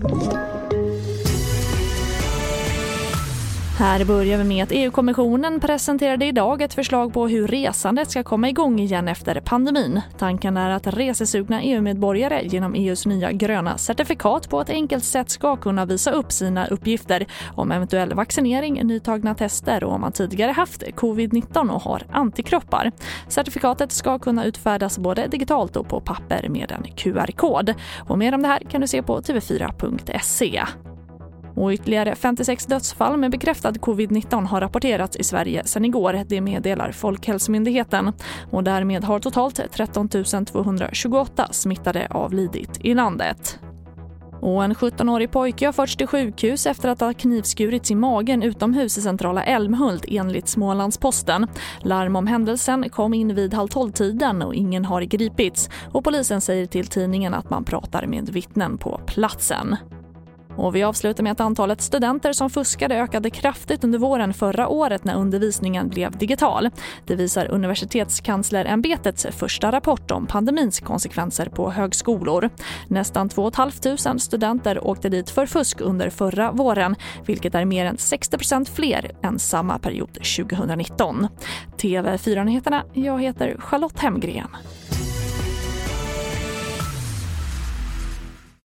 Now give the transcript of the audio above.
Thank you. Här börjar vi med att EU-kommissionen presenterade idag ett förslag på hur resandet ska komma igång igen efter pandemin. Tanken är att resesugna EU-medborgare genom EUs nya gröna certifikat på ett enkelt sätt ska kunna visa upp sina uppgifter om eventuell vaccinering, nytagna tester och om man tidigare haft covid-19 och har antikroppar. Certifikatet ska kunna utfärdas både digitalt och på papper med en QR-kod. Och mer om det här kan du se på tv4.se. Och ytterligare 56 dödsfall med bekräftad covid-19 har rapporterats i Sverige sedan igår, det meddelar Folkhälsomyndigheten. Och därmed har totalt 13 228 smittade avlidit i landet. Och en 17-årig pojke har förts till sjukhus efter att ha knivskurits i magen utomhus i centrala Älmhult enligt Smålandsposten. Larm om händelsen kom in vid halv tolv-tiden och ingen har gripits. Och polisen säger till tidningen att man pratar med vittnen på platsen. Och vi avslutar med att antalet studenter som fuskade ökade kraftigt under våren förra året när undervisningen blev digital. Det visar Universitetskanslerämbetets första rapport om pandemins konsekvenser på högskolor. Nästan 2 500 studenter åkte dit för fusk under förra våren vilket är mer än 60% fler än samma period 2019. TV4-nyheterna, jag heter Charlotte Hemgren.